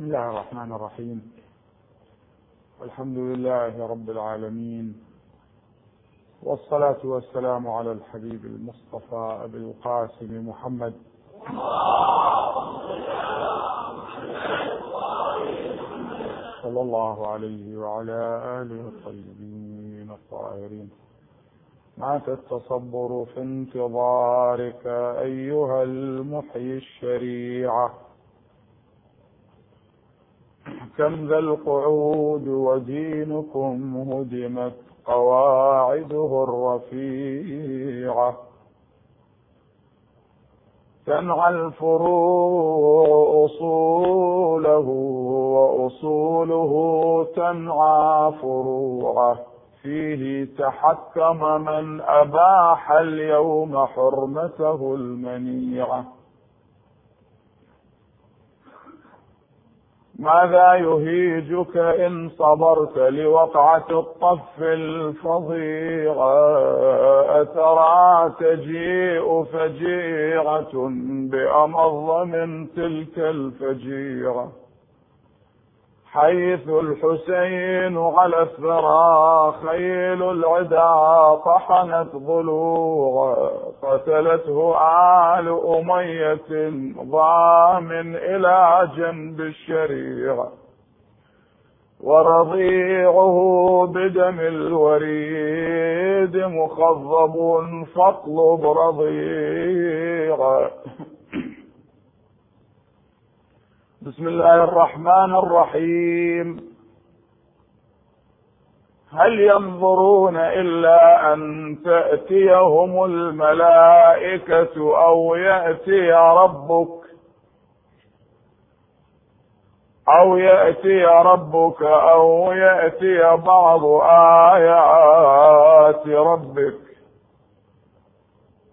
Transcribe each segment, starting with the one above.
بسم الله الرحمن الرحيم. الحمد لله رب العالمين. والصلاة والسلام على الحبيب المصطفى أبي القاسم محمد. صلى الله عليه وعلى آله الطيبين الطاهرين. مات التصبر في انتظارك أيها المحيي الشريعة. كم ذا القعود ودينكم هدمت قواعده الرفيعة. تنعى الفروع أصوله وأصوله تنعى فروعه. فيه تحكم من أباح اليوم حرمته المنيعة. ماذا يهيجك إن صبرت لوقعة الطف الفظيعة أترى تجيء فجيعة بأمض من تلك الفجيعة؟ حيث الحسين على الثرى خيل العدا طحنت ضلوعا قتلته آل أمية ضامن إلى جنب الشريعة ورضيعه بدم الوريد مخضب فاطلب رضيعا بسم الله الرحمن الرحيم. هل ينظرون إلا أن تأتيهم الملائكة أو يأتي ربك أو يأتي ربك أو يأتي بعض آيات ربك؟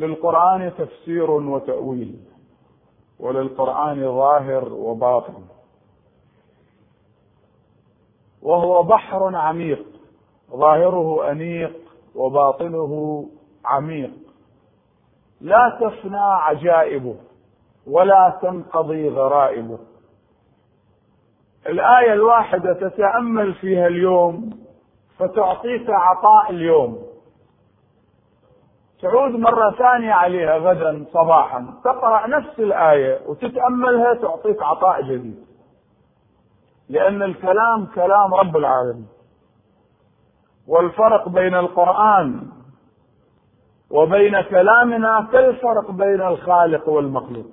للقرآن تفسير وتأويل وللقرآن ظاهر وباطن. وهو بحر عميق ظاهره أنيق وباطنه عميق. لا تفنى عجائبه ولا تنقضي غرائبه. الآية الواحدة تتأمل فيها اليوم فتعطيك عطاء اليوم. تعود مرة ثانية عليها غدا صباحا تقرأ نفس الآية وتتأملها تعطيك عطاء جديد. لأن الكلام كلام رب العالمين. والفرق بين القرآن وبين كلامنا كالفرق بين الخالق والمخلوق.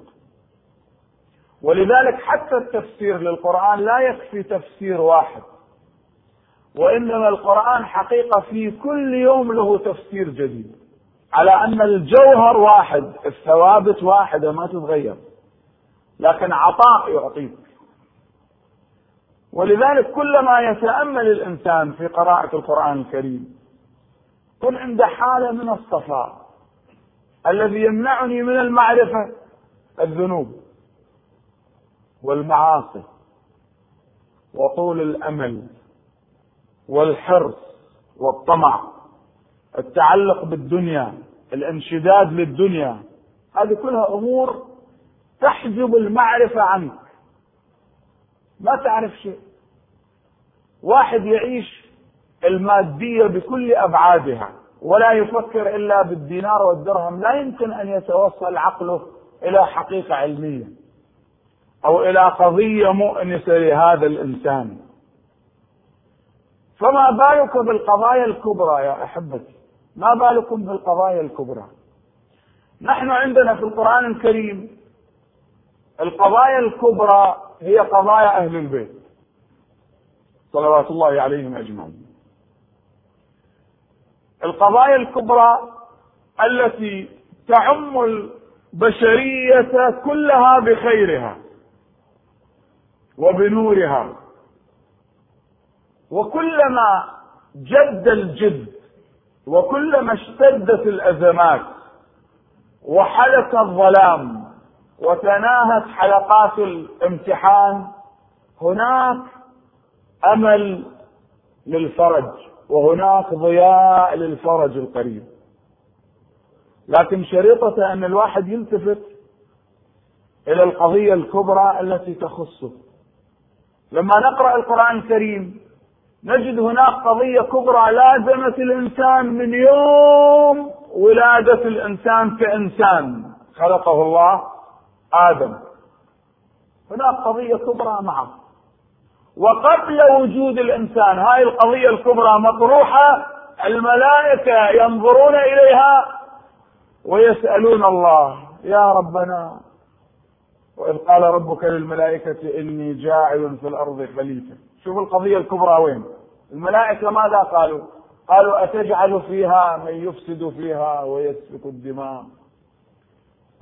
ولذلك حتى التفسير للقرآن لا يكفي تفسير واحد. وإنما القرآن حقيقة في كل يوم له تفسير جديد. على أن الجوهر واحد الثوابت واحدة ما تتغير. لكن عطاء يعطيك. ولذلك كلما يتأمل الإنسان في قراءة القرآن الكريم كن عند حالة من الصفاء الذي يمنعني من المعرفة الذنوب والمعاصي وطول الأمل والحرص والطمع. التعلق بالدنيا الانشداد للدنيا هذه كلها أمور تحجب المعرفة عنك. ما تعرف شيء. واحد يعيش المادية بكل أبعادها ولا يفكر إلا بالدينار والدرهم لا يمكن أن يتوصل عقله إلى حقيقة علمية أو إلى قضية مؤنسة لهذا الإنسان. فما بالك بالقضايا الكبرى يا أحبتي؟ ما بالكم بالقضايا الكبرى. نحن عندنا في القرآن الكريم القضايا الكبرى هي قضايا أهل البيت. صلوات الله عليهم أجمعين. القضايا الكبرى التي تعم البشرية كلها بخيرها وبنورها. وكلما جد الجد وكلما اشتدت الأزمات وحلق الظلام وتناهت حلقات الامتحان هناك أمل للفرج وهناك ضياء للفرج القريب. لكن شريطة أن الواحد يلتفت إلى القضية الكبرى التي تخصه. لما نقرأ القرآن الكريم نجد هناك قضية كبرى لازمت الإنسان من يوم ولادة الإنسان كإنسان. خلقه الله آدم. هناك قضية كبرى معه. وقبل وجود الإنسان هاي القضية الكبرى مطروحة الملائكة ينظرون إليها ويسألون الله يا ربنا وإذ قال ربك للملائكة إني جاعل في الأرض خليفة. شوف القضية الكبرى وين؟ الملائكة ماذا قالوا؟ قالوا أتجعل فيها من يفسد فيها ويسفك الدماء.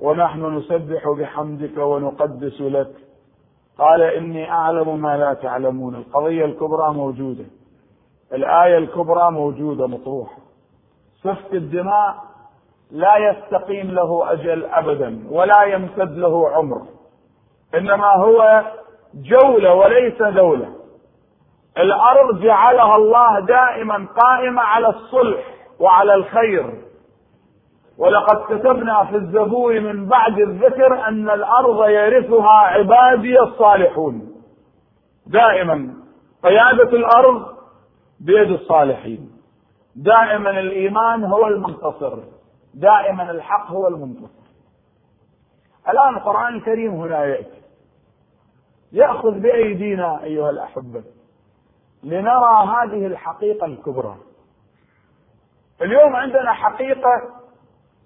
ونحن نسبح بحمدك ونقدس لك. قال إني أعلم ما لا تعلمون. القضية الكبرى موجودة. الآية الكبرى موجودة مطروحة. سفك الدماء لا يستقيم له أجل أبدا ولا يمتد له عمر. إنما هو جولة وليس دولة. الأرض جعلها الله دائما قائمة على الصلح وعلى الخير. ولقد كتبنا في الزبور من بعد الذكر أن الأرض يرثها عبادي الصالحون. دائما قيادة الأرض بيد الصالحين. دائما الإيمان هو المنتصر. دائما الحق هو المنتصر. الآن القرآن الكريم هنا يأتي. يأخذ بأيدينا أيها الأحبة. لنرى هذه الحقيقة الكبرى. اليوم عندنا حقيقة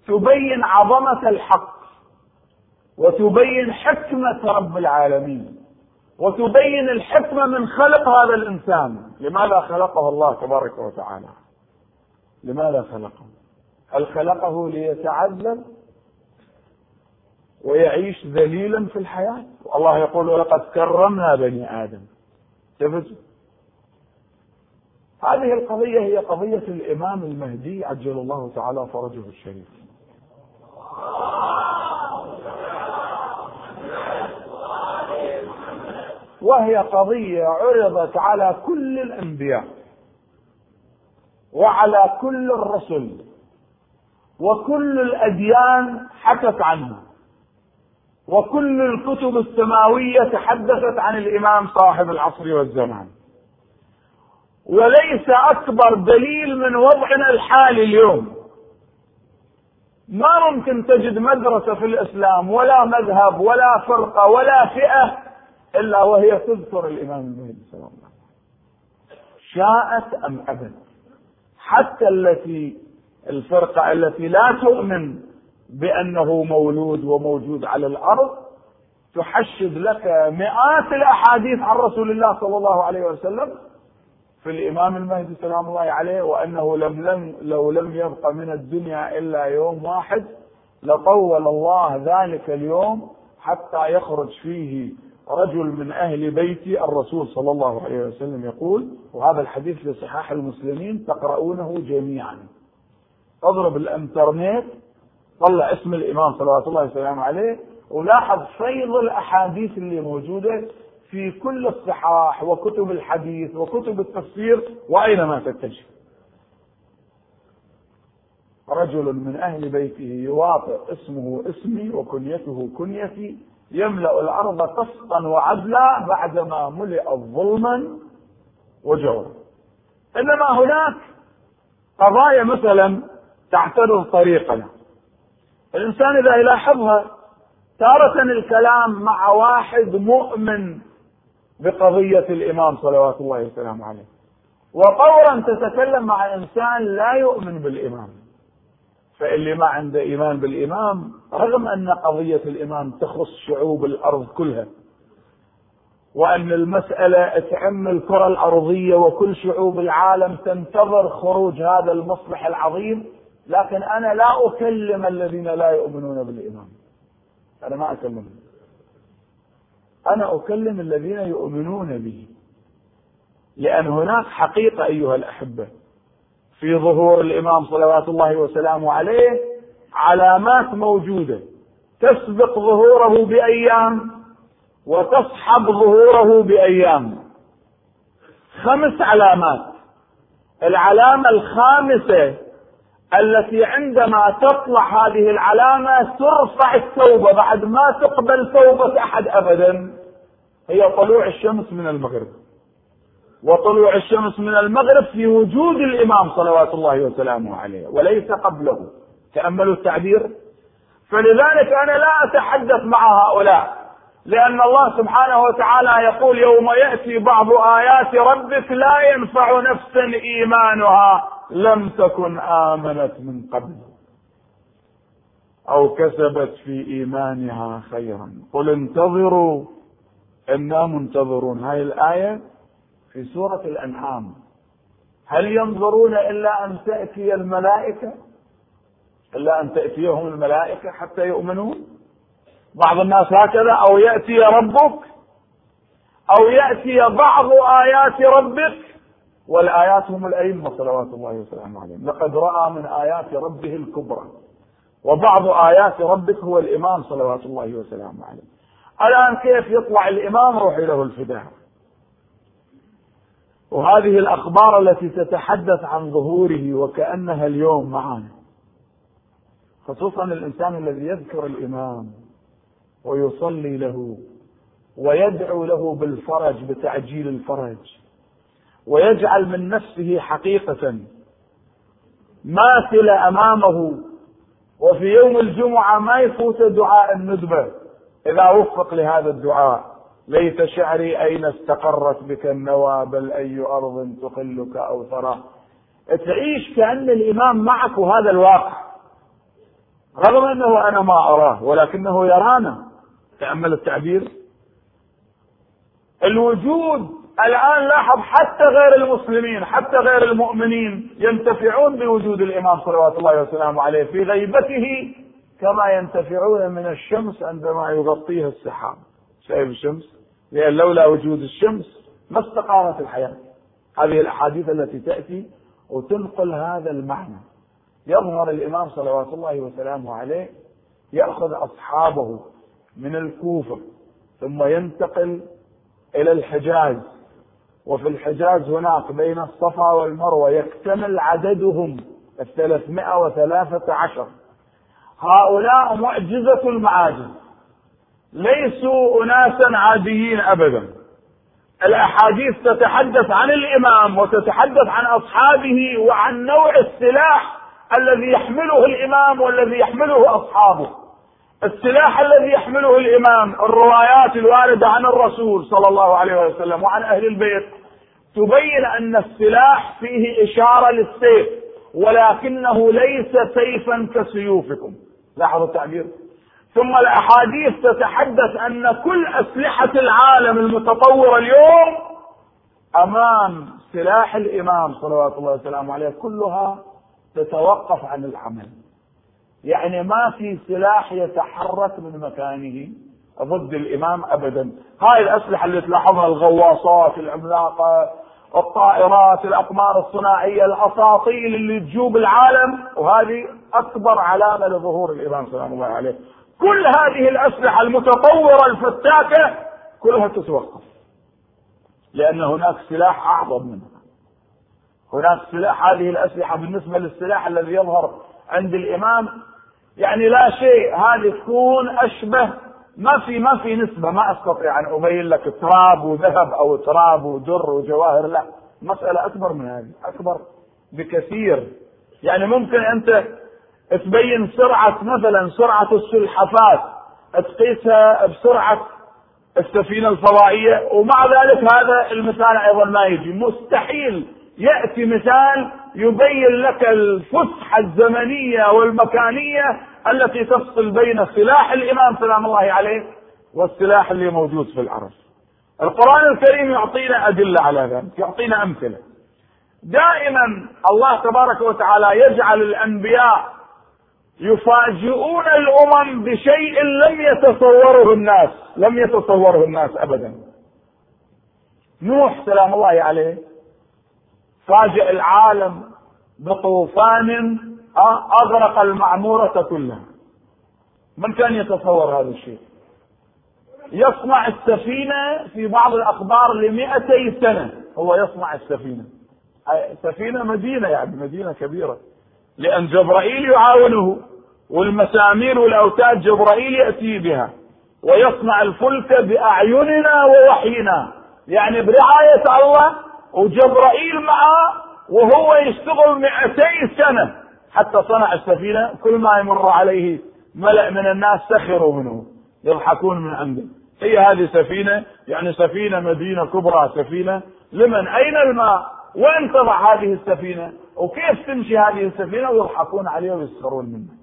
تبين عظمة الحق وتبين حكمة رب العالمين وتبين الحكمة من خلق هذا الإنسان. لماذا خلقه الله تبارك وتعالى؟ لماذا خلقه؟ هل خلقه ليتعذب ويعيش ذليلا في الحياة؟ الله يقول ولقد كرمنا بني آدم. شفت هذه القضية هي قضية الإمام المهدي عجل الله تعالى فرجه الشريف. وهي قضية عرضت على كل الأنبياء وعلى كل الرسل وكل الأديان حكت عنه وكل الكتب السماوية تحدثت عن الإمام صاحب العصر والزمان. وليس أكبر دليل من وضعنا الحالي اليوم. ما ممكن تجد مدرسة في الإسلام ولا مذهب ولا فرقة ولا فئة إلا وهي تذكر الإمام المهدي صلى الله عليه وسلم. شاءت أم أبت؟ حتى التي الفرقة التي لا تؤمن بأنه مولود وموجود على الأرض تحشد لك مئات الأحاديث عن رسول الله صلى الله عليه وسلم في الإمام المهدي سلام الله عليه وأنه لم لم لو لم يبق من الدنيا إلا يوم واحد لطول الله ذلك اليوم حتى يخرج فيه رجل من أهل بيت الرسول صلى الله عليه وسلم يقول وهذا الحديث في صحاح المسلمين تقرؤونه جميعا. اضرب الإنترنت طلع اسم الإمام صلوات الله وسلامه عليه ولاحظ فيض الأحاديث اللي موجودة في كل الصحاح وكتب الحديث وكتب التفسير وأينما تتجه. رجل من أهل بيته يواطئ اسمه اسمي وكنيته كنيتي يملأ الأرض قسطا وعدلا بعدما ملئت ظلما وجورا. إنما هناك قضايا مثلا تعترض طريقنا. الإنسان إذا يلاحظها تارة الكلام مع واحد مؤمن بقضية الإمام صلوات الله وسلامه عليه. وطورا تتكلم مع إنسان لا يؤمن بالإمام. فاللي ما عنده إيمان بالإمام رغم أن قضية الإمام تخص شعوب الأرض كلها وأن المسألة تعم الكرة الأرضية وكل شعوب العالم تنتظر خروج هذا المصلح العظيم لكن أنا لا أكلم الذين لا يؤمنون بالإمام. أنا ما أكلمهم. أنا أكلم الذين يؤمنون به لأن هناك حقيقة أيها الأحبة. في ظهور الإمام صلوات الله وسلامه عليه علامات موجودة. تسبق ظهوره بأيام وتصحب ظهوره بأيام. خمس علامات. العلامة الخامسة التي عندما تطلع هذه العلامة ترفع التوبة بعد ما تقبل توبة أحد أبدا. هي طلوع الشمس من المغرب. وطلوع الشمس من المغرب في وجود الإمام صلوات الله وسلامه عليه وليس قبله. تأملوا التعبير؟ فلذلك أنا لا أتحدث مع هؤلاء لأن الله سبحانه وتعالى يقول يوم يأتي بعض آيات ربك لا ينفع نفسا إيمانها. لم تكن آمنت من قبل أو كسبت في إيمانها خيرا. قل انتظروا إنا منتظرون. هاي الآية في سورة الأنعام. هل ينظرون إلا أن تأتي الملائكة؟ إلا أن تأتيهم الملائكة حتى يؤمنون؟ بعض الناس هكذا أو يأتي ربك أو يأتي بعض آيات ربك والآيات هم الأئمة صلوات الله وسلامه عليهم. لقد رأى من آيات ربه الكبرى. وبعض آيات ربك هو الإمام صلوات الله وسلامه عليه. الآن كيف يطلع الإمام روحي له الفداء؟ وهذه الأخبار التي تتحدث عن ظهوره وكأنها اليوم معنا. خصوصا الإنسان الذي يذكر الإمام ويصلي له ويدعو له بالفرج بتعجيل الفرج. ويجعل من نفسه حقيقة. ماثلة أمامه. وفي يوم الجمعة ما يفوت دعاء الندبة. إذا وفق لهذا الدعاء. ليت شعري أين استقرت بك النوى بل أي أرض تقلك أو ترى تعيش كأن الإمام معك وهذا الواقع. رغم أنه أنا ما أراه ولكنه يرانا. تأمل التعبير؟ الوجود الآن لاحظ حتى غير المسلمين حتى غير المؤمنين ينتفعون بوجود الإمام صلوات الله وسلامه عليه في غيبته كما ينتفعون من الشمس عندما يغطيها السحاب. شايف الشمس؟ لأن لولا وجود الشمس ما استقامت الحياة. هذه الأحاديث التي تأتي وتنقل هذا المعنى. يظهر الإمام صلوات الله وسلامه عليه يأخذ أصحابه من الكوفة ثم ينتقل إلى الحجاز. وفي الحجاز هناك بين الصفا والمروة يكتمل عددهم الثلاثمائة وثلاثة عشر. هؤلاء معجزة المعاجز. ليسوا أناسا عاديين أبدا. الأحاديث تتحدث عن الإمام وتتحدث عن أصحابه وعن نوع السلاح الذي يحمله الإمام والذي يحمله أصحابه. السلاح الذي يحمله الإمام الروايات الواردة عن الرسول صلى الله عليه وسلم وعن أهل البيت تبين أن السلاح فيه إشارة للسيف ولكنه ليس سيفا كسيوفكم. لاحظوا التعبير. ثم الأحاديث تتحدث أن كل أسلحة العالم المتطورة اليوم أمام سلاح الإمام صلوات الله وسلامه عليه كلها تتوقف عن العمل. يعني ما في سلاح يتحرك من مكانه. ضد الإمام ابدا. هاي الأسلحة اللي تلاحظها الغواصات العملاقة الطائرات الأقمار الصناعية الأساطيل اللي تجوب العالم. وهذه أكبر علامة لظهور الإمام سلام الله عليه. كل هذه الأسلحة المتطورة الفتاكة كلها تتوقف. لأن هناك سلاح أعظم منها. هناك سلاح هذه الأسلحة بالنسبة للسلاح الذي يظهر عند الإمام يعني لا شيء. هذه تكون أشبه ما في ما في نسبة. ما أستطيع أن ابين لك تراب وذهب أو تراب ودر وجواهر لا. مسألة أكبر من هذه أكبر بكثير. يعني ممكن أنت تبين سرعة مثلا سرعة السلحفات تقيسها بسرعة السفينة الفضائية ومع ذلك هذا المثال أيضا ما يجي. مستحيل يأتي مثال يبين لك الفسحه الزمنية والمكانية التي تفصل بين سلاح الإمام سلام الله عليه والسلاح اللي موجود في العرش. القرآن الكريم يعطينا أدلة على ذلك، يعطينا أمثلة. دائما الله تبارك وتعالى يجعل الأنبياء يفاجئون الأمم بشيء لم يتصوره الناس لم يتصوره الناس ابدا نوح سلام الله عليه فاجئ العالم بطوفان أغرق المعمورة كلها. من كان يتصور هذا الشيء؟ يصنع السفينة في بعض الأخبار لمئتي سنة. هو يصنع السفينة. سفينة مدينة يعني مدينة كبيرة. لأن جبرائيل يعاونه والمسامير والأوتاد جبرائيل يأتي بها. ويصنع الفلك بأعيننا ووحينا. يعني برعاية الله وجبرائيل معه وهو يشتغل مئتي سنة. حتى صنع السفينة كل ما يمر عليه ملأ من الناس سخروا منه يضحكون من عنده. هي هذه سفينة يعني سفينة مدينة كبرى سفينة لمن؟ أين الماء؟ وين تضع هذه السفينة؟ وكيف تمشي هذه السفينة؟ ويضحكون عليه ويسخرون منه.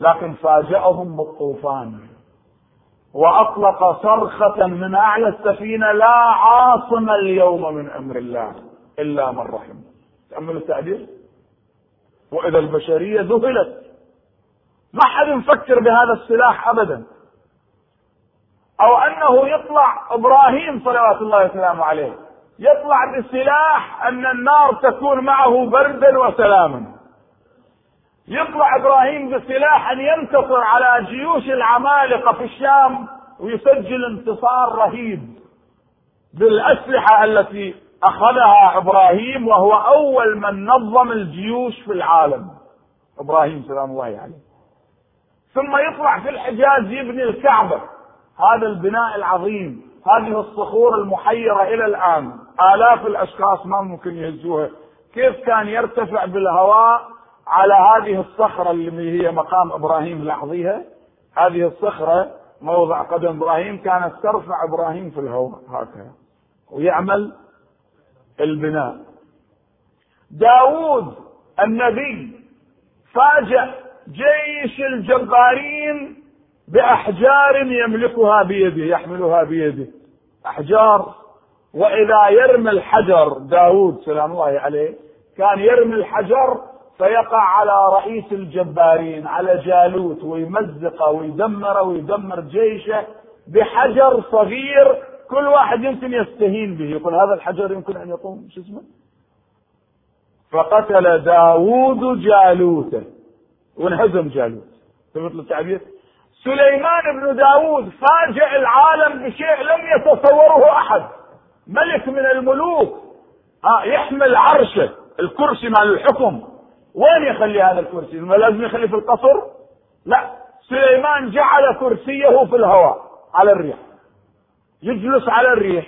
لكن فاجأهم بالطوفان. وأطلق صرخة من أعلى السفينة لا عاصم اليوم من أمر الله إلا من رحم. تأمل التعبير؟ وإذا البشرية ذهلت ما حد مفكر بهذا السلاح أبدا. أو أنه يطلع إبراهيم صلوات الله وسلامه عليه يطلع بسلاح أن النار تكون معه بردا وسلاما. يطلع إبراهيم بسلاح أن ينتصر على جيوش العمالقة في الشام ويسجل انتصار رهيب بالأسلحة التي أخذها إبراهيم وهو أول من نظم الجيوش في العالم. إبراهيم سلام الله عليه. ثم يطلع في الحجاز يبني الكعبة. هذا البناء العظيم. هذه الصخور المحيرة إلى الآن. آلاف الأشخاص ما ممكن يهزوها. كيف كان يرتفع بالهواء؟ على هذه الصخرة اللي هي مقام إبراهيم لاحظيها هذه الصخرة موضع قدم إبراهيم كانت ترفع إبراهيم في الهواء هكذا ويعمل البناء. داود النبي فاجأ جيش الجبارين بأحجار يملكها بيده يحملها بيده. أحجار وإذا يرمي الحجر داود سلام الله عليه كان يرمي الحجر فيقع على رئيس الجبارين على جالوت ويمزقه ويدمره ويدمر جيشه بحجر صغير كل واحد يمكن يستهين به. يقول هذا الحجر يمكن أن يقوم شو اسمه؟ فقتل داود جالوته. وانهزم جالوت. فهمت التعبير. سليمان بن داود فاجأ العالم بشيء لم يتصوره أحد. ملك من الملوك. ها يحمل عرشه. الكرسي مال الحكم. وين يخلي هذا الكرسي؟ ما لازم يخليه في القصر؟ لا. سليمان جعل كرسيه في الهواء على الريح. يجلس على الريح.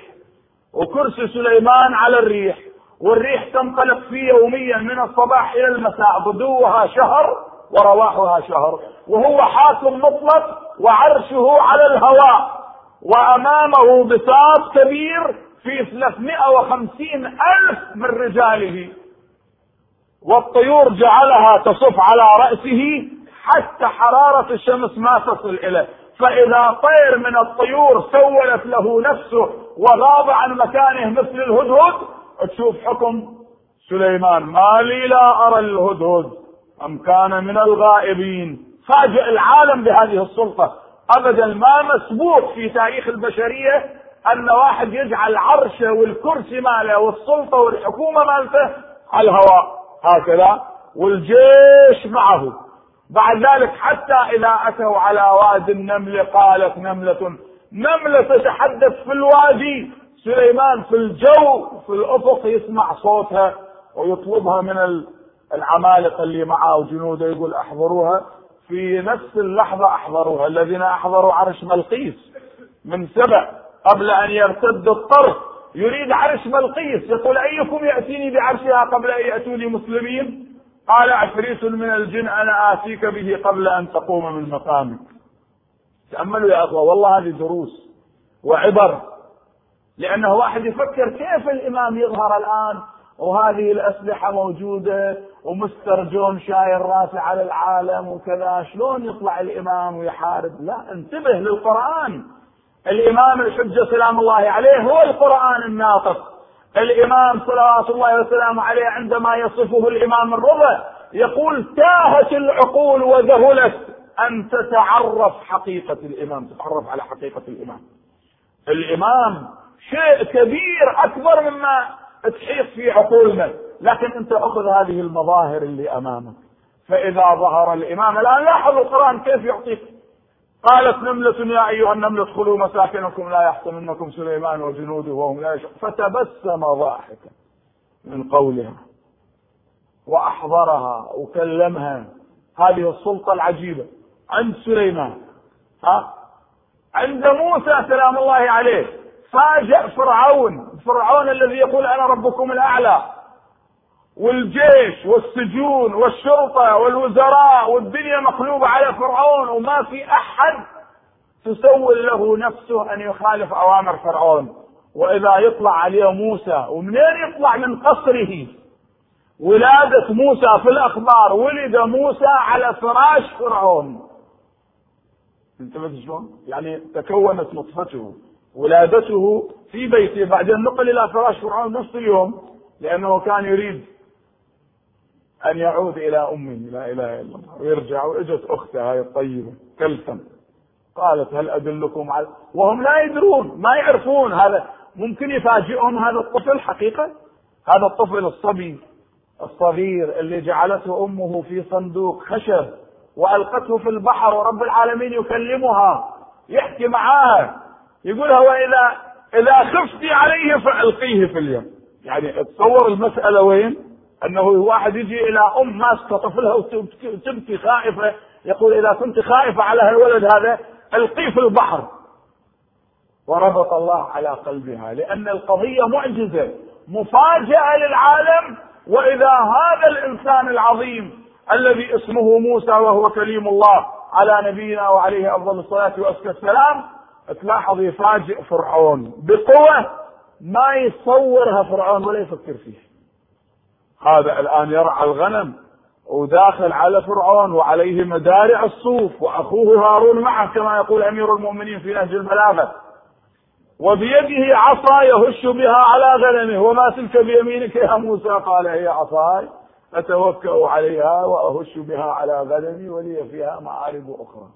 وكرسي سليمان على الريح. والريح تنطلق فيه يوميا من الصباح إلى المساء غدوها شهر ورواحها شهر. وهو حاكم مطلق وعرشه على الهواء. وأمامه بساط كبير في 350 ألف من رجاله. والطيور جعلها تصف على رأسه حتى حرارة الشمس ما تصل إليه. فإذا طير من الطيور سولت له نفسه وغاب عن مكانه مثل الهدهد تشوف حكم سليمان ما لي لا أرى الهدهد أم كان من الغائبين. فاجئ العالم بهذه السلطة. أبدا ما مسبوق في تاريخ البشرية أن واحد يجعل عرشه والكرسي ماله والسلطة والحكومة مالته على الهواء. هكذا والجيش معه. بعد ذلك حتى إذا أتوا على وادي النمل قالت نملة نملة تتحدث في الوادي. سليمان في الجو في الأفق يسمع صوتها ويطلبها من العمالقة اللي معه وجنوده يقول أحضروها. في نفس اللحظة أحضروها. الذين أحضروا عرش ملقيس من سبع قبل أن يرتد الطرف. يريد عرش ملقيس يقول أيكم يأتيني بعرشها قبل أن ياتوني مسلمين؟ قال عفريت من الجن أنا آتيك به قبل أن تقوم من مقامك. تأملوا يا أخوة والله هذه دروس وعبر لأنه واحد يفكر كيف الإمام يظهر الآن وهذه الأسلحة موجودة ومستر جون شايل راسه على العالم وكذا شلون يطلع الإمام ويحارب؟ لا انتبه للقرآن. الإمام الحجة سلام الله عليه هو القرآن الناطق الإمام صلوات الله وسلامه عليه عندما يصفه الإمام الرضا يقول تاهت العقول وذهلت. أن تتعرف حقيقة الإمام تتعرف على حقيقة الإمام. الإمام شيء كبير أكبر مما تحيط في عقولنا. لكن أنت أخذ هذه المظاهر اللي أمامك. فإذا ظهر الإمام الآن لاحظوا القرآن كيف يعطيك. قالت نملة يا أيها النمل ادخلوا مساكنكم لا يحطمنكم سليمان وجنوده وهم لا يشعرون. فتبسم ضاحكا من قولها وأحضرها وكلمها. هذه السلطة العجيبة عند سليمان. ها؟ عند موسى سلام الله عليه. فاجأ فرعون. فرعون الذي يقول أنا ربكم الأعلى. والجيش والسجون والشرطة والوزراء والدنيا مقلوبة على فرعون وما في أحد تسول له نفسه أن يخالف أوامر فرعون. وإذا يطلع عليه موسى ومنين يطلع؟ من قصره. ولادة موسى في الأخبار ولد موسى على فراش فرعون. انتبهت شلون؟ يعني تكونت نطفته. ولادته في بيته. بعدين نقل إلى فراش فرعون نفس اليوم لأنه كان يريد أن يعود إلى أمه لا إله إلا الله ويرجع وإجت أخته هاي الطيبة كلثم. قالت هل أدلكم على؟ وهم لا يدرون ما يعرفون هذا. ممكن يفاجئهم هذا الطفل حقيقة هذا الطفل الصبي الصغير اللي جعلته أمه في صندوق خشب وألقته في البحر ورب العالمين يكلمها يحكي معاها يقولها وإذا إذا خفتي عليه فألقيه في اليم. يعني تصور المسألة وين؟ أنه واحد يجي إلى أم ماسكة طفلها وتبكي خائفة يقول إذا كنت خائفة على الولد هذا ألقيه في البحر. وربط الله على قلبها لأن القضية معجزة مفاجأة للعالم. وإذا هذا الإنسان العظيم الذي اسمه موسى وهو كليم الله على نبينا وعليه أفضل الصلاة وأزكى السلام تلاحظ يفاجئ فرعون بقوة ما يصورها فرعون ولا يفكر فيها هذا الآن يرعى الغنم وداخل على فرعون وعليه مدارع الصوف وأخوه هارون معه كما يقول أمير المؤمنين في نهج البلاغة وبيده عصا يهش بها على غنمه. وما تلك بيمينك يا موسى؟ قال هي عصاي أتوكأ عليها وأهش بها على غنمي ولي فيها معارب أخرى.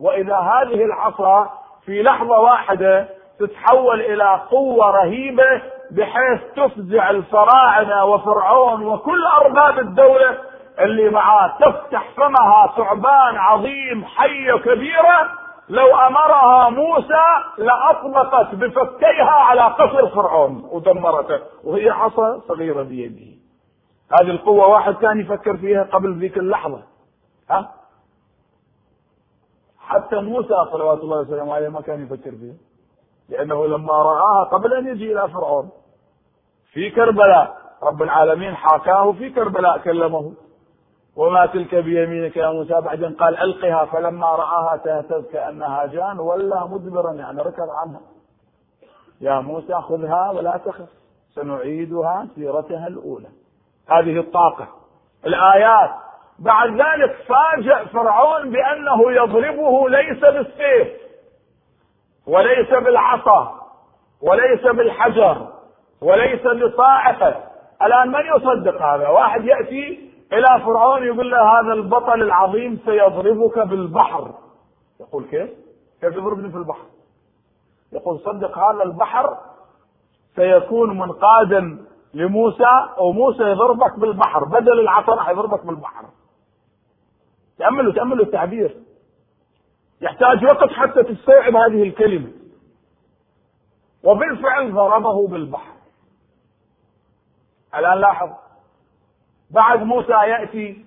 وإذا هذه العصا في لحظة واحدة تتحول إلى قوة رهيبة بحيث تفزع الفراعنة وفرعون وكل أرباب الدولة اللي معاه. تفتح فمها ثعبان عظيم حية كبيرة. لو أمرها موسى لأطلقت بفكيها على قصر فرعون ودمرته وهي عصا صغيرة بيده. هذه القوة واحد كان يفكر فيها قبل ذيك اللحظة. ها؟ حتى موسى صلوات الله وسلامه عليه ما كان يفكر فيها. لأنه لما رآها قبل أن يجي إلى فرعون في كربلاء. رب العالمين حاكاه في كربلاء كلمه. وما تلك بيمينك يا موسى؟ بعدين قال ألقها فلما رآها تهتز كأنها جان ولا مدبرا يعني ركض عنها. يا موسى خذها ولا تخف سنعيدها سيرتها الأولى. هذه الطاقة. الآيات. بعد ذلك فاجأ فرعون بأنه يضربه ليس بالسيف وليس بالعصا وليس بالحجر. وليس بصاعقة الآن من يصدق هذا؟ واحد يأتي إلى فرعون يقول له هذا البطل العظيم سيضربك بالبحر. يقول كيف؟ كيف يضربني في البحر؟ يقول صدق هذا البحر سيكون منقادا لموسى وموسى يضربك بالبحر. بدل العصا راح يضربك بالبحر. تأملوا تأملوا التعبير. يحتاج وقت حتى تستوعب هذه الكلمة. وبالفعل ضربه بالبحر. الآن لاحظ. بعد موسى يأتي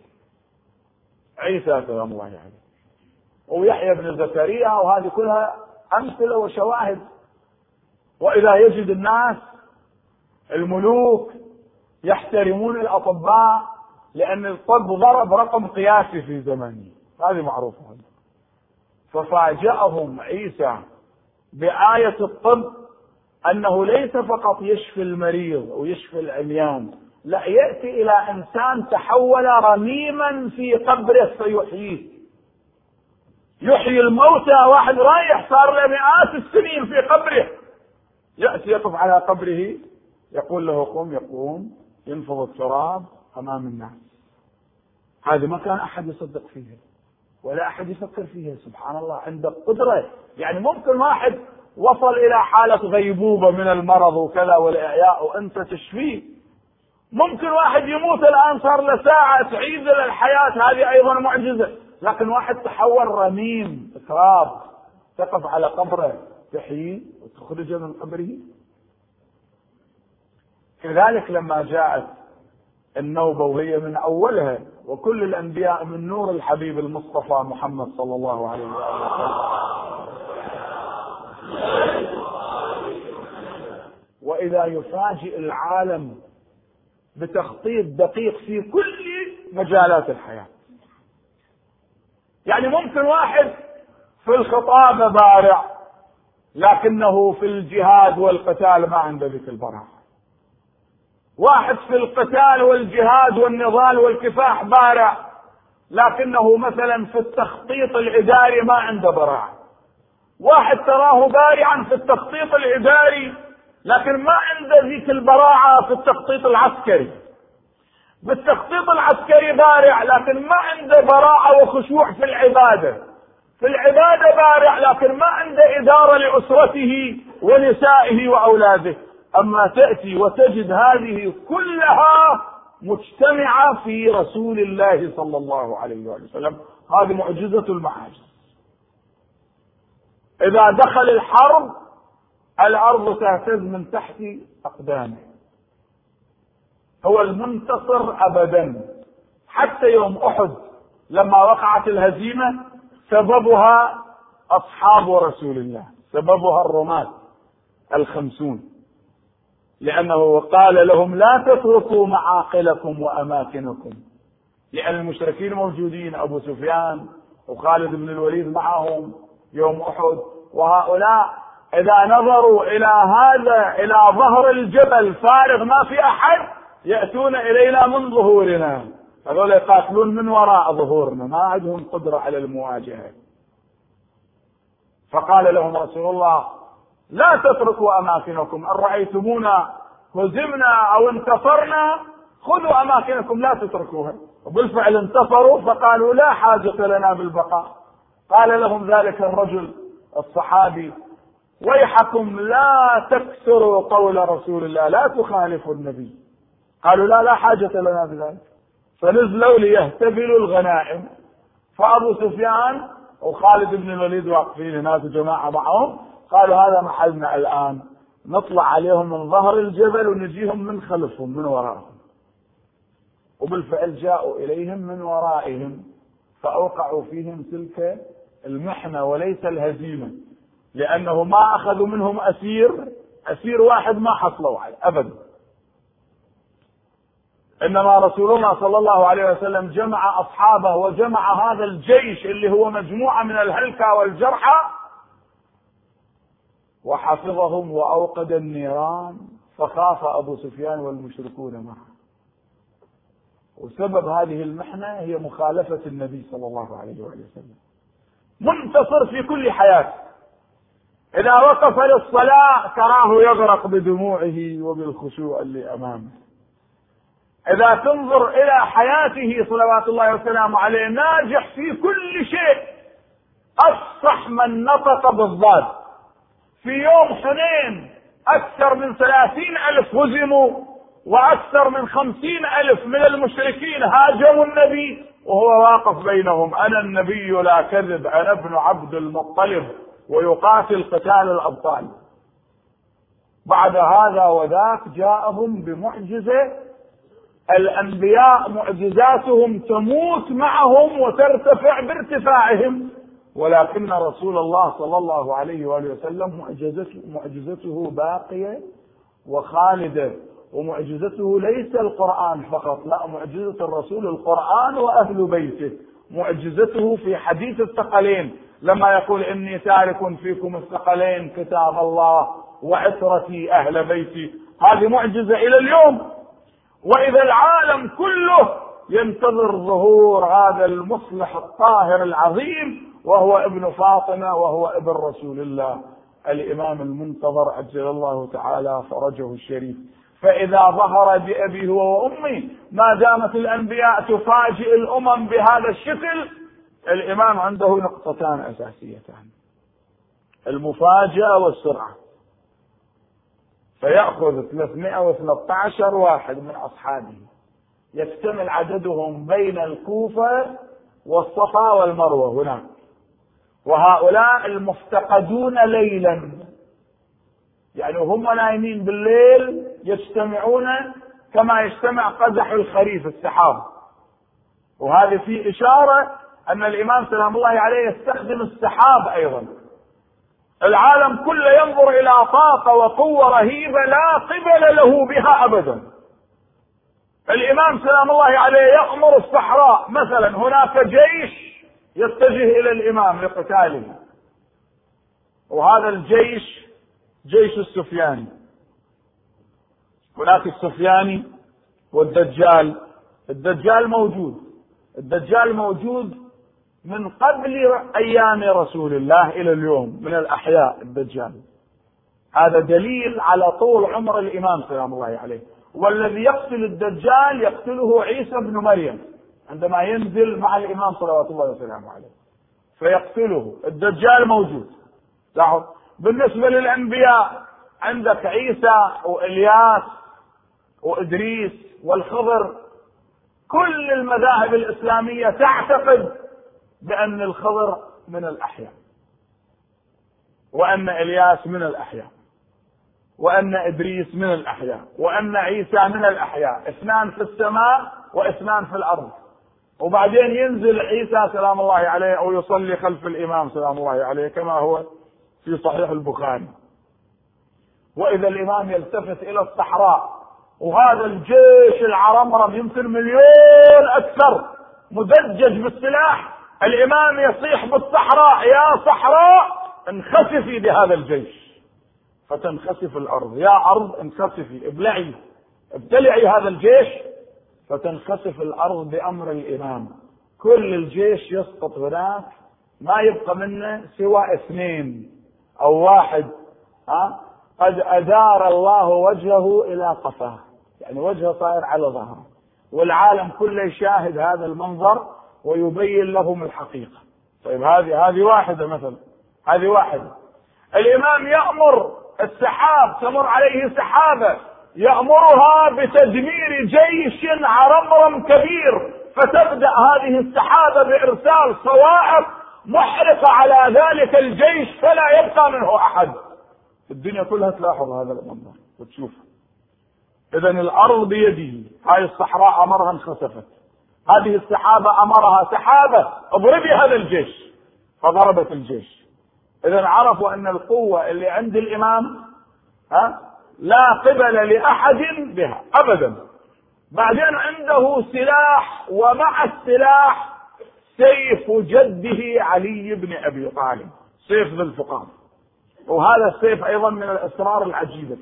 عيسى سلام الله عليه. ويحيى بن زكريا وهذه كلها أمثلة وشواهد. وإذا يجد الناس الملوك يحترمون الأطباء لأن الطب ضرب رقم قياسي في زمانه. هذه معروفة. ففاجأهم عيسى بآية الطب أنه ليس فقط يشفي المريض ويشفي العميان لا يأتي إلى إنسان تحول رميما في قبره فيحييه. يحيي الموتى واحد رايح صار له مئات السنين في قبره. يأتي يقف على قبره يقول له قم يقوم ينفض التراب أمام الناس. هذه ما كان أحد يصدق فيها ولا أحد يفكر فيها سبحان الله عندك قدرة. يعني ممكن واحد وصل إلى حالة غيبوبة من المرض وكذا والإعياء وأنت تشفيه ممكن واحد يموت الآن صار له ساعة تعيد للحياة هذه أيضا معجزة. لكن واحد تحول رميم تراب تقف على قبره تحييه وتخرجه من قبره. كذلك لما جاءت النوبة وهي من أولها وكل الأنبياء من نور الحبيب المصطفى محمد صلى الله عليه وسلم. وإذا يفاجئ العالم بتخطيط دقيق في كل مجالات الحياة. يعني ممكن واحد في الخطابة بارع لكنه في الجهاد والقتال ما عنده ذيك البراعة. واحد في القتال والجهاد والنضال والكفاح بارع لكنه مثلا في التخطيط الإداري ما عنده براعة. واحد تراه بارعا في التخطيط الإداري لكن ما عنده ذيك البراعة في التخطيط العسكري. بالتخطيط العسكري بارع لكن ما عنده براعة وخشوع في العبادة. في العبادة بارع لكن ما عنده إدارة لأسرته ونسائه وأولاده. أما تأتي وتجد هذه كلها مجتمعة في رسول الله صلى الله عليه وسلم. هذه معجزة المعاجز. إذا دخل الحرب الأرض تهتز من تحت أقدامه. هو المنتصر أبدا. حتى يوم أحد لما وقعت الهزيمة سببها أصحاب رسول الله سببها الرماة الخمسون. لأنه قال لهم لا تتركوا معاقلكم وأماكنكم. لأن المشركين موجودين أبو سفيان وخالد بن الوليد معهم يوم أحد. وهؤلاء إذا نظروا إلى هذا إلى ظهر الجبل فارغ ما في أحد يأتون إلينا من ظهورنا. هذول يقاتلون من وراء ظهورنا ما عندهم قدرة على المواجهة. فقال لهم رسول الله لا تتركوا أماكنكم إن رأيتمونا هزمنا أو انتصرنا خذوا أماكنكم لا تتركوها. وبالفعل انتصروا فقالوا لا حاجة لنا بالبقاء. قال لهم ذلك الرجل الصحابي ويحكم لا تكسروا قول رسول الله لا تخالفوا النبي. قالوا لا لا حاجة لنا بذلك فنزلوا ليهتبلوا الغنائم. فأبو سفيان وخالد بن الوليد واقفين هناك جماعة معهم. قالوا هذا محلنا الآن. نطلع عليهم من ظهر الجبل ونجيهم من خلفهم من وراءهم وبالفعل جاءوا إليهم من ورائهم فأوقعوا فيهم تلك المحنة وليس الهزيمة لأنه ما أخذوا منهم أسير أسير واحد ما حصلوا عليه أبدا. إنما رسول الله صلى الله عليه وسلم جمع أصحابه وجمع هذا الجيش اللي هو مجموعة من الهلكة والجرحى وحفظهم وأوقد النيران فخاف أبو سفيان والمشركون معه. وسبب هذه المحنة هي مخالفة النبي صلى الله عليه وسلم. منتصر في كل حياته. إذا وقف للصلاة تراه يغرق بدموعه وبالخشوع اللي أمامه. إذا تنظر إلى حياته صلوات الله وسلامه عليه ناجح في كل شيء أفصح من نطق بالضاد. في يوم حنين أكثر من ثلاثين ألف هزموا وأكثر من خمسين ألف من المشركين هاجموا النبي. وهو واقف بينهم. أنا النبي لا كذب أنا ابن عبد المطلب. ويقاتل قتال الأبطال. بعد هذا وذاك جاءهم بمعجزة. الأنبياء معجزاتهم تموت معهم وترتفع بارتفاعهم. ولكن رسول الله صلى الله عليه وآله وسلم معجزته, معجزته باقية وخالدة. ومعجزته ليس القرآن فقط لا معجزة الرسول القرآن وأهل بيته. معجزته في حديث الثقلين لما يقول إني تارك فيكم الثقلين كتاب الله وعترتي أهل بيتي. هذه معجزة إلى اليوم. وإذا العالم كله ينتظر ظهور هذا المصلح الطاهر العظيم وهو ابن فاطمة وهو ابن رسول الله. الإمام المنتظر عجل الله تعالى فرجه الشريف. فإذا ظهر بأبي هو وأمي ما دامت الأنبياء تفاجئ الأمم بهذا الشكل الإمام عنده نقطتان أساسيتان. المفاجأة والسرعة. فيأخذ 313 واحد من أصحابه. يكتمل عددهم بين الكوفة والصفا والمروة هناك. وهؤلاء المفتقدون ليلا. يعني هم نايمين بالليل يجتمعون كما يجتمع قزح الخريف السحاب. وهذه في إشارة أن الإمام سلام الله عليه يستخدم السحاب أيضا. العالم كله ينظر إلى طاقة وقوة رهيبة لا قبل له بها أبدا. الإمام سلام الله عليه يأمر الصحراء مثلا هناك جيش يتجه إلى الإمام لقتاله. وهذا الجيش جيش السفياني هناك السفياني والدجال. الدجال موجود. الدجال موجود من قبل أيام رسول الله إلى اليوم من الأحياء الدجال. هذا دليل على طول عمر الإمام سلام الله عليه. والذي يقتل الدجال يقتله عيسى بن مريم عندما ينزل مع الإمام صلوات الله وسلامه عليه. فيقتله. الدجال موجود. لاحظ. بالنسبة للأنبياء عندك عيسى وإلياس وإدريس والخضر كل المذاهب الإسلامية تعتقد بأن الخضر من الأحياء وأن إلياس من الأحياء وأن إدريس من الأحياء وأن عيسى من الأحياء اثنان في السماء واثنان في الأرض. وبعدين ينزل عيسى سلام الله عليه أو يصلي خلف الإمام سلام الله عليه كما هو في صحيح البخاري. وإذا الإمام يلتفت إلى الصحراء وهذا الجيش العرمرم يمكن مليون أكثر. مدجج بالسلاح. الإمام يصيح بالصحراء. يا صحراء انخسفي بهذا الجيش. فتنخسف الأرض. يا أرض انخسفي. ابلعي. ابتلعي هذا الجيش. فتنخسف الأرض بأمر الإمام. كل الجيش يسقط هناك. ما يبقى منه سوى اثنين أو واحد. ها؟ قد أدار الله وجهه إلى قفاه. يعني وجهه صاير على ظهره. والعالم كله يشاهد هذا المنظر ويبين لهم الحقيقة. طيب هذه هذه واحدة مثلا. هذه واحدة. الإمام يأمر السحاب تمر عليه سحابة يأمرها بتدمير جيش عرمرم كبير. فتبدأ هذه السحابة بإرسال صواعق محرقة على ذلك الجيش فلا يبقى منه أحد. الدنيا كلها تلاحظ هذا المنظر وتشوف اذا الأرض بيده هاي الصحراء أمرها انخسفت. هذه السحابة أمرها سحابة. اضربي هذا الجيش. فضربت الجيش. إذا عرفوا أن القوة اللي عند الإمام ها لا قبل لأحد بها. أبدا. بعدين عنده سلاح ومع السلاح سيف جده علي بن أبي طالب. سيف ذي الفقام. وهذا السيف أيضا من الأسرار العجيبة.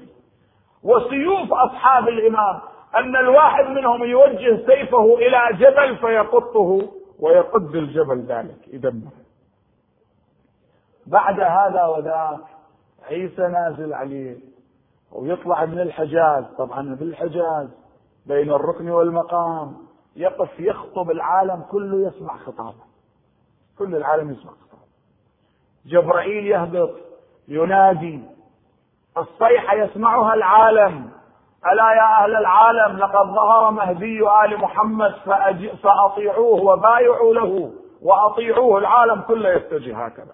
وسيوف أصحاب الإمام أن الواحد منهم يوجه سيفه إلى جبل فيقطه ويقد الجبل ذلك يدمر بعد هذا وذاك عيسى نازل عليه ويطلع من الحجاز طبعا في الحجاز بين الركن والمقام يقف يخطب العالم كله يسمع خطابه. كل العالم يسمع خطابه. جبرائيل يهبط ينادي الصيحة يسمعها العالم. ألا يا أهل العالم لقد ظهر مهدي آل محمد فأطيعوه وبايعوا له وأطيعوه. العالم كله يتجه هكذا.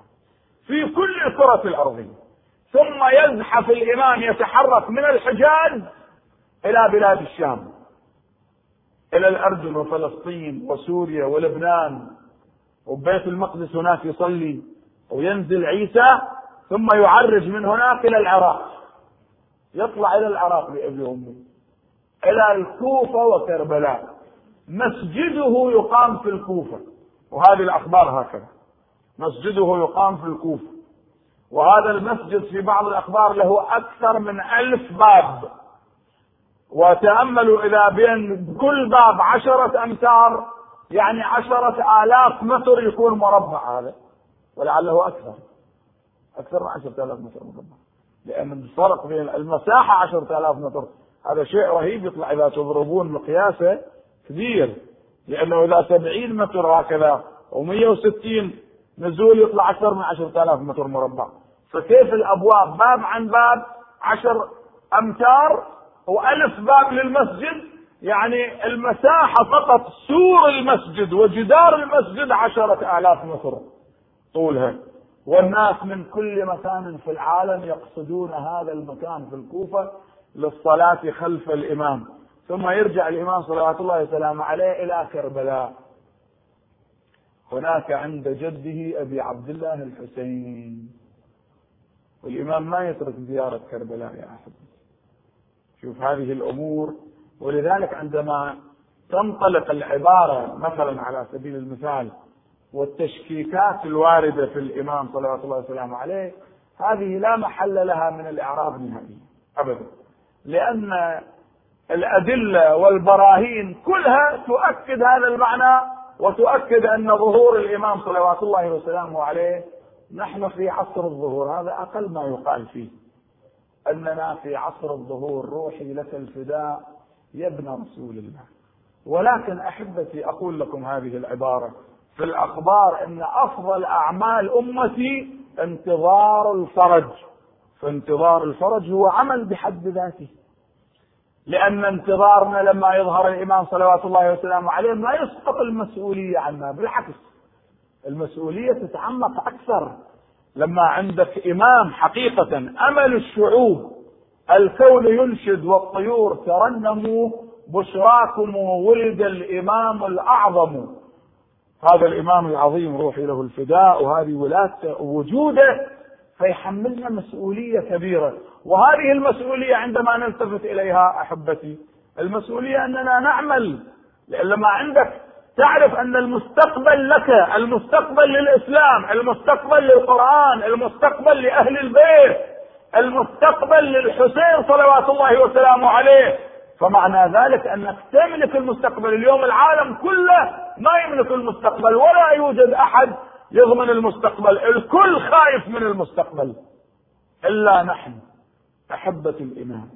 في كل كرة الأرض. ثم يزحف الإمام يتحرك من الحجاز إلى بلاد الشام. إلى الأردن وفلسطين وسوريا ولبنان. وبيت المقدس هناك يصلي. وينزل عيسى ثم يعرج من هناك إلى العراق. يطلع إلى العراق بأبي وأمه إلى الكوفة وكربلاء. مسجده يقام في الكوفة. وهذه الأخبار هكذا. مسجده يقام في الكوفة. وهذا المسجد في بعض الأخبار له أكثر من ألف باب. وتأملوا إذا بين كل باب عشرة أمتار يعني عشرة آلاف متر يكون مربع هذا. ولعله أكثر. أكثر من عشرة آلاف متر مربع لأن الفرق بين المساحة عشرة آلاف متر هذا شيء رهيب يطلع إذا تضربون مقياسه كبير. لأنه إذا سبعين متر هكذا ومية وستين نزول يطلع أكثر من عشرة آلاف متر مربع. فكيف الأبواب؟ باب عن باب عشر أمتار وألف باب للمسجد. يعني المساحة فقط سور المسجد وجدار المسجد عشرة آلاف متر. طولها. والناس من كل مكان في العالم يقصدون هذا المكان في الكوفة للصلاة خلف الإمام. ثم يرجع الإمام صلوات الله وسلامه عليه إلى كربلاء هناك عند جده أبي عبد الله الحسين. والإمام ما يترك زيارة كربلاء يا أحد شوف هذه الأمور. ولذلك عندما تنطلق العبارة مثلا على سبيل المثال والتشكيكات الواردة في الإمام صلوات الله وسلامه عليه هذه لا محل لها من الإعراب نهائيا أبدا. لأن الأدلة والبراهين كلها تؤكد هذا المعنى وتؤكد أن ظهور الإمام صلوات الله وسلامه عليه نحن في عصر الظهور هذا أقل ما يقال فيه. أننا في عصر الظهور روحي لك الفداء يا ابن رسول الله. ولكن أحبتي أقول لكم هذه العبارة. في الأخبار أن أفضل أعمال أمتي انتظار الفرج. فانتظار الفرج هو عمل بحد ذاته. لأن انتظارنا لما يظهر الإمام صلوات الله وسلامه عليه ما يسقط المسؤولية عنا بالعكس. المسؤولية تتعمق أكثر. لما عندك إمام حقيقة أمل الشعوب الكون ينشد والطيور ترنموا بشراكم ولد الإمام الأعظم. هذا الإمام العظيم روحي له الفداء وهذه ولادته وجوده فيحملنا مسؤولية كبيرة. وهذه المسؤولية عندما نلتفت إليها أحبتي المسؤولية أننا نعمل. لأن لما عندك تعرف أن المستقبل لك المستقبل للإسلام المستقبل للقرآن المستقبل لأهل البيت المستقبل للحسين صلوات الله وسلامه عليه. فمعنى ذلك انك تملك المستقبل اليوم العالم كله ما يملك المستقبل ولا يوجد أحد يضمن المستقبل الكل خايف من المستقبل. إلا نحن أحبة الامام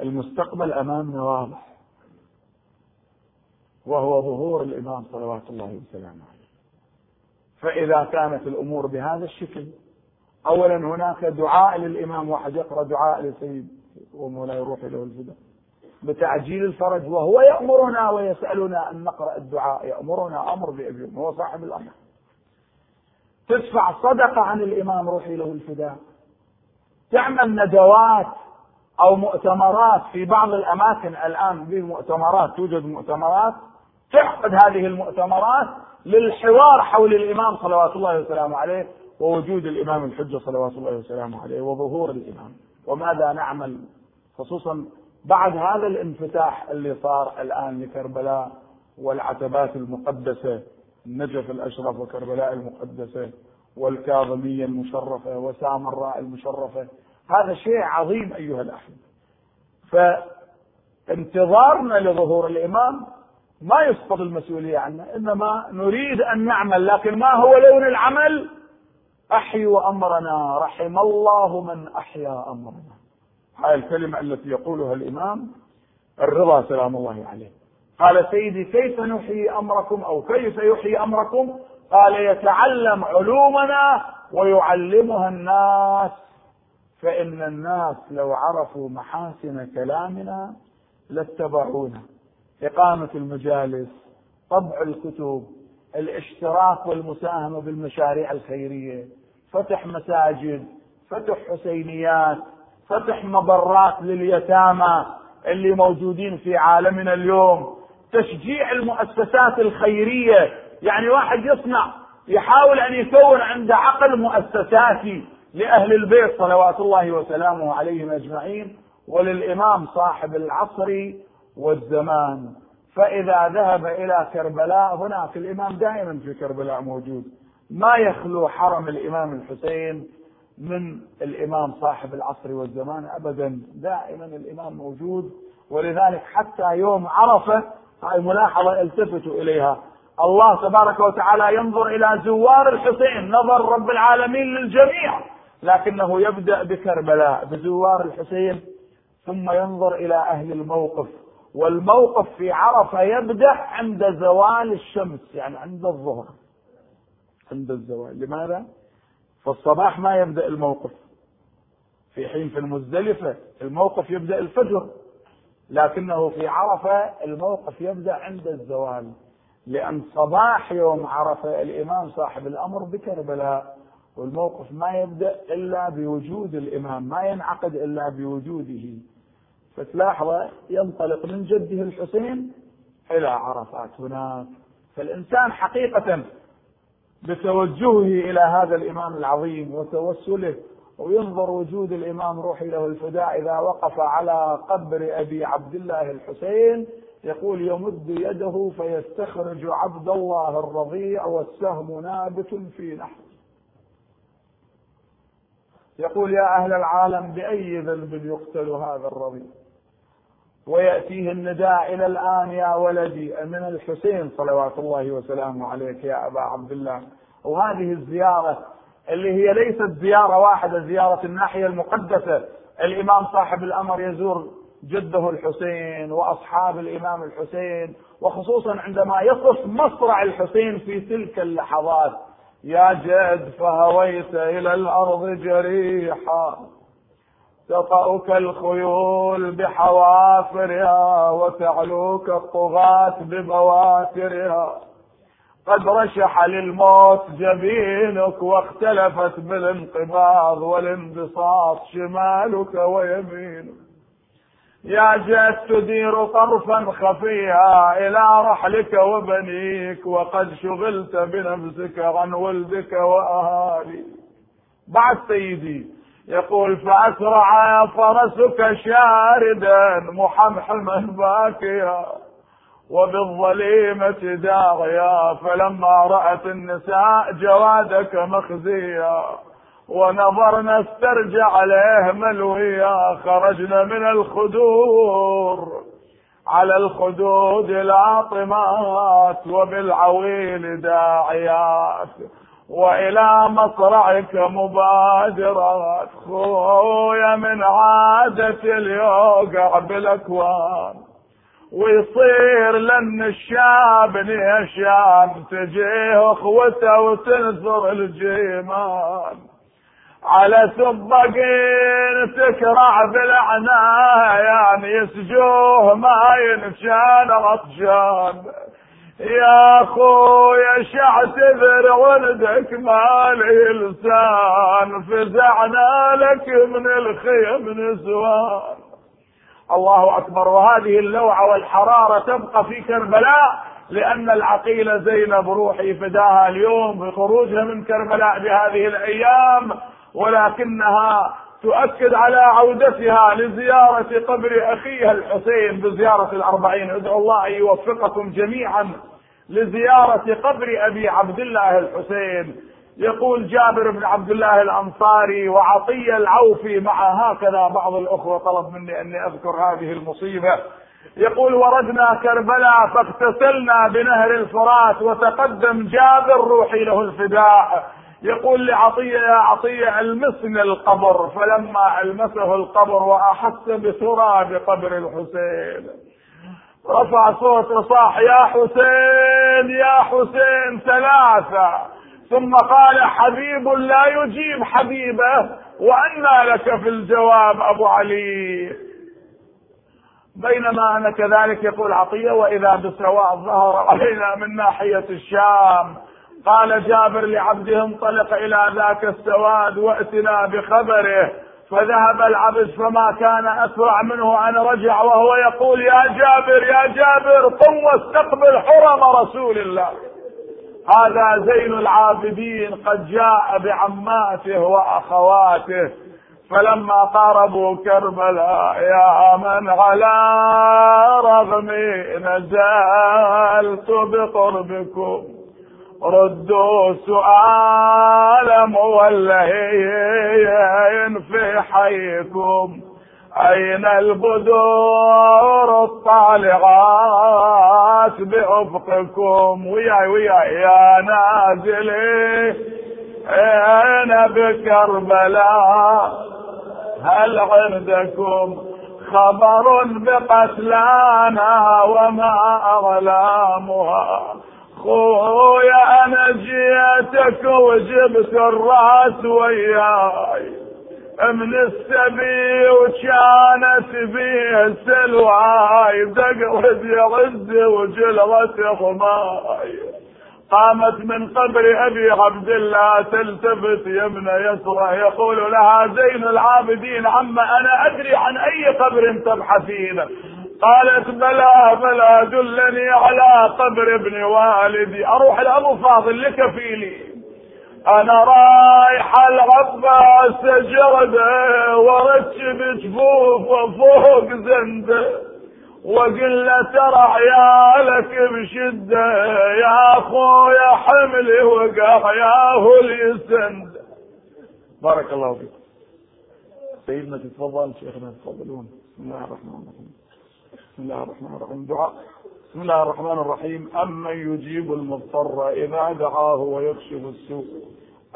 المستقبل أمامنا واضح. وهو ظهور الإمام صلوات الله وسلامه عليه. فإذا كانت الأمور بهذا الشكل اولا هناك دعاء للإمام واحد يقرأ دعاء لسيد ومولاي روحي له الفداء بتعجيل الفرج وهو يأمرنا ويسألنا أن نقرأ الدعاء. يأمرنا أمر بأبي هو صاحب الأمر. تدفع صدقة عن الإمام روحي له الفداء. تعمل ندوات أو مؤتمرات في بعض الأماكن الآن في مؤتمرات توجد مؤتمرات. تعقد هذه المؤتمرات للحوار حول الإمام صلوات الله وسلامه عليه ووجود الإمام الحجة صلوات الله وسلامه عليه وظهور الإمام. وماذا نعمل؟ خصوصا بعد هذا الانفتاح اللي صار الآن لكربلاء والعتبات المقدسة النجف الأشرف وكربلاء المقدسة والكاظمية المشرفة وسامراء المشرفة هذا شيء عظيم أيها الأحبة فانتظارنا لظهور الإمام ما يسقط المسؤولية عنا إنما نريد أن نعمل لكن ما هو لون العمل؟ أحيوا أمرنا رحم الله من أحيا أمرنا. هاي الكلمة التي يقولها الإمام الرضا سلام الله عليه. قال سيدي كيف نحيي أمركم أو كيف يحيي أمركم؟ قال يتعلم علومنا ويعلمها الناس. فإن الناس لو عرفوا محاسن كلامنا لاتبعونا. إقامة المجالس طبع الكتب الاشتراك والمساهمة بالمشاريع الخيرية فتح مساجد فتح حسينيات فتح مبرات لليتامى اللي موجودين في عالمنا اليوم. تشجيع المؤسسات الخيرية. يعني واحد يصنع يحاول أن يكون عنده عقل مؤسساتي لأهل البيت صلوات الله وسلامه عليهم أجمعين وللإمام صاحب العصر والزمان. فإذا ذهب إلى كربلاء هناك الإمام دائما في كربلاء موجود. ما يخلو حرم الإمام الحسين من الإمام صاحب العصر والزمان ابدا. دائما الإمام موجود ولذلك حتى يوم عرفة هاي ملاحظة التفتوا إليها. الله تبارك وتعالى ينظر إلى زوار الحسين نظر رب العالمين للجميع لكنه يبدأ بكربلاء بزوار الحسين ثم ينظر إلى أهل الموقف. والموقف في عرفة يبدأ عند زوال الشمس يعني عند الظهر. عند الزوال. لماذا؟ في الصباح ما يبدأ الموقف. في حين في المزدلفة الموقف يبدأ الفجر لكنه في عرفة الموقف يبدأ عند الزوال لأن صباح يوم عرفة الإمام صاحب الأمر بكربلاء والموقف ما يبدأ إلا بوجود الإمام ما ينعقد إلا بوجوده. فتلاحظ ينطلق من جده الحسين إلى عرفات هناك. فالإنسان حقيقة بتوجهه إلى هذا الإمام العظيم وتوسله وينظر وجود الإمام روحي له الفداء إذا وقف على قبر أبي عبد الله الحسين يقول يمد يده فيستخرج عبد الله الرضيع والسهم نابت في نحر. يقول يا أهل العالم بأي ذنب يقتل هذا الرضيع؟ ويأتيه النداء إلى الآن يا ولدي من الحسين صلوات الله وسلامه عليك يا أبا عبد الله وهذه الزيارة اللي هي ليست زيارة واحدة زيارة الناحية المقدسة. الإمام صاحب الأمر يزور جده الحسين وأصحاب الإمام الحسين وخصوصا عندما يصف مصرع الحسين في تلك اللحظات. يا جد فهويت إلى الأرض جريحا. تطأك الخيول بحوافرها وتعلوك الطغاة ببواترها. قد رشح للموت جبينك واختلفت بالانقباض والانبساط شمالك ويمينك. يا جد تدير طرفا خفيا إلى رحلك وبنيك وقد شغلت بنفسك عن ولدك وأهالي بعد سيدي يقول فأسرع فرسك شاردا محمحما باكيا وبالظليمة داغيا فلما رأت النساء جوادك مخزيا ونظرنا استرجع عليه ملويا خرجنا من الخدور على الخدود لاطمات وبالعويل داعيات وإلى مصرعك مبادرات خويا من عادة اليوقع بالاكوان ويصير لن الشاب نيشان تجيه أخوته وتنثر الجيمان. على سبقين تكرع بالعناية يعني يسجوه ما ينشان عطشان. يا أخويا شعتذر ولدك مالي لسان؟ فزعنا لك من الخيم نسوان الله أكبر. وهذه اللوعة والحرارة تبقى في كربلاء لأن العقيله زينب روحي فداها اليوم بخروجها من كربلاء بهذه الأيام ولكنها تؤكد على عودتها لزيارة قبر أخيها الحسين بزيارة الأربعين. ادعو الله أن يوفقكم جميعا لزيارة قبر أبي عبد الله الحسين. يقول جابر بن عبد الله الأنصاري وعطية العوفي مع هكذا بعض الأخوة طلب مني أني أذكر هذه المصيبة. يقول وردنا كربلاء فاغتسلنا بنهر الفرات وتقدم جابر روحي له الفداء. يقول لعطية يا عطية ألمسني القبر فلما ألمسه القبر وأحس بتراب قبر الحسين. رفع صوت صاح يا حسين يا حسين ثلاثة. ثم قال حبيب لا يجيب حبيبه وأنى لك في الجواب أبو علي. بينما أنا كذلك يقول عطية وإذا بسواء ظهر علينا من ناحية الشام قال جابر لعبده انطلق إلى ذاك السواد وأتنا بخبره فذهب العبد فما كان أسرع منه أن رجع وهو يقول يا جابر يا جابر قم واستقبل حرم رسول الله. هذا زين العابدين قد جاء بعماته وأخواته فلما قاربوا كربلاء يا من على رغمي نزلت بقربكم. ردوا سؤال مولين في حيكم. أين البدور الطالعات بأفقكم؟ وياي وياي يا نازلي. أين بكربلاء؟ هل عندكم خبر بقتلانا وما أغلامها؟ خويا أنا جيتك وجبت الرأس وياي. من السبي وكانت بيه سلواي دقرد يغز وجلغت خماي. قامت من قبر أبي عبد الله تلتفت يمنى يسرى. يقول لها زين العابدين عما أنا أدري عن أي قبر تبحثين. قالت بلى بلى دلني على قبر ابن والدي. أروح لأبو فاضل لكفيلي أنا رايح العباس جرده ورتب جفوف وفوق زنده. وقل له ترى عيالك بشدة يا أخويا حملي وقع يا اليسند بارك الله فيك. سيدنا تتفضل شيخنا تفضلون. بسم الله الرحمن الرحيم. بسم الله الرحمن الرحيم. دعاء. بسم الله الرحمن الرحيم. أمن يجيب المضطر إذا دعاه ويكشف السوء.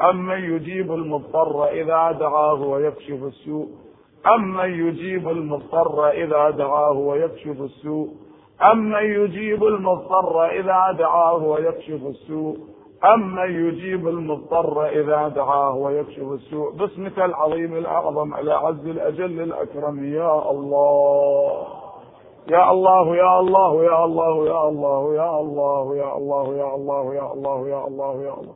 أمن يجيب المضطر إذا دعاه ويكشف السوء. أمن يجيب المضطر إذا دعاه ويكشف السوء. أمن يجيب المضطر إذا دعاه ويكشف السوء. أمن يجيب المضطر إذا دعاه ويكشف السوء. باسمك العظيم الأعظم الأعز الأجل الأكرم يا الله. يا الله يا الله يا الله يا الله يا الله يا الله يا الله يا الله يا الله يا الله.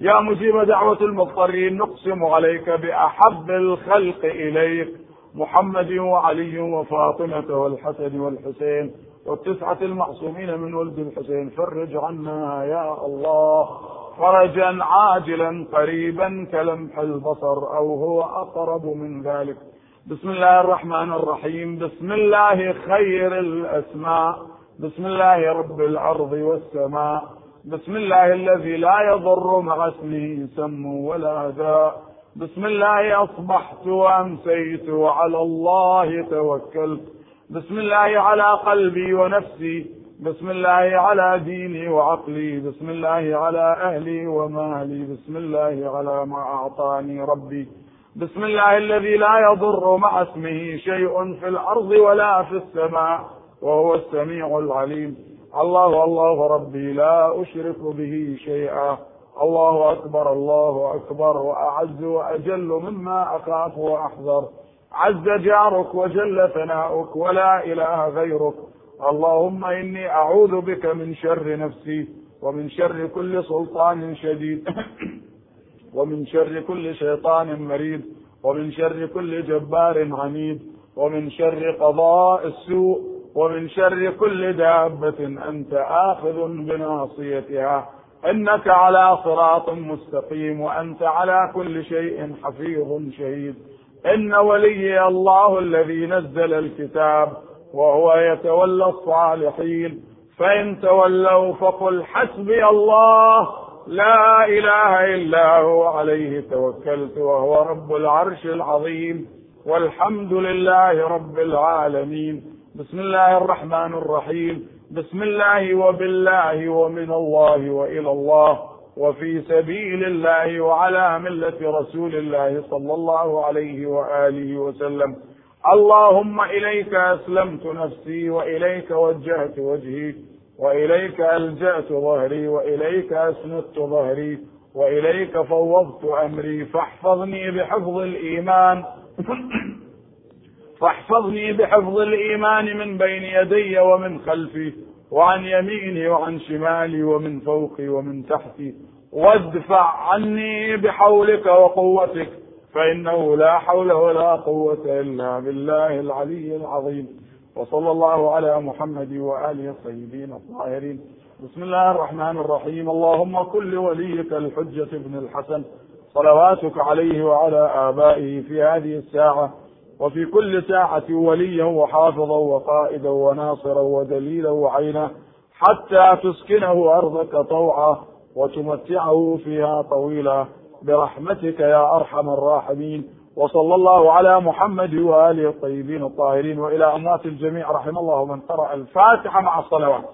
يا مجيب دعوة المضطرين نقسم عليك بأحب الخلق إليك محمد وعلي وفاطمة والحسن والحسين والتسعة المعصومين من ولد الحسين. فرج عنا يا الله. فرجا عاجلا قريبا كلمح البصر أو هو أقرب من ذلك. بسم الله الرحمن الرحيم. بسم الله خير الأسماء. بسم الله رب الأرض والسماء. بسم الله الذي لا يضر مع اسمه سم ولا داء بسم الله أصبحت وأمسيت وعلى الله توكلت. بسم الله على قلبي ونفسي. بسم الله على ديني وعقلي. بسم الله على أهلي ومالي. بسم الله على ما أعطاني ربي. بسم الله الذي لا يضر مع اسمه شيء في الأرض ولا في السماء وهو السميع العليم. الله الله ربي لا أشرك به شيئا. الله أكبر الله أكبر وأعز وأجل مما أخاف وأحذر. عز جارك وجل ثناؤك ولا إله غيرك. اللهم إني أعوذ بك من شر نفسي ومن شر كل سلطان شديد. ومن شر كل شيطان مريد ومن شر كل جبار عنيد ومن شر قضاء السوء ومن شر كل دابة أنت آخذ بناصيتها. إنك على صراط مستقيم وأنت على كل شيء حفيظ شهيد. إن ولي الله الذي نزل الكتاب وهو يتولى الصالحين. فإن تولوا فقل حسبي الله لا إله إلا هو عليه توكلت وهو رب العرش العظيم والحمد لله رب العالمين. بسم الله الرحمن الرحيم. بسم الله وبالله ومن الله وإلى الله وفي سبيل الله وعلى ملة رسول الله صلى الله عليه وآله وسلم. اللهم إليك أسلمت نفسي وإليك وجهت وجهي. وإليك ألجأت ظهري وإليك أسندت ظهري وإليك فوضت أمري. فاحفظني بحفظ الإيمان. فاحفظني بحفظ الإيمان من بين يدي ومن خلفي وعن يميني وعن شمالي ومن فوقي ومن تحتي. وادفع عني بحولك وقوتك فإنه لا حول ولا قوة إلا بالله العلي العظيم. وصلى الله على محمد وآله الطيبين الطاهرين. بسم الله الرحمن الرحيم. اللهم كل وليك الحجة بن الحسن. صلواتك عليه وعلى آبائه في هذه الساعة وفي كل ساعة وليا وحافظا وقائدا وناصرا ودليلا وعينا حتى تسكنه أرضك طوعا وتمتعه فيها طويلا. برحمتك يا أرحم الراحمين. وصلى الله على محمد وآله الطيبين الطاهرين وإلى أموات الجميع. رحم الله من قرأ الفاتحة مع الصلوات.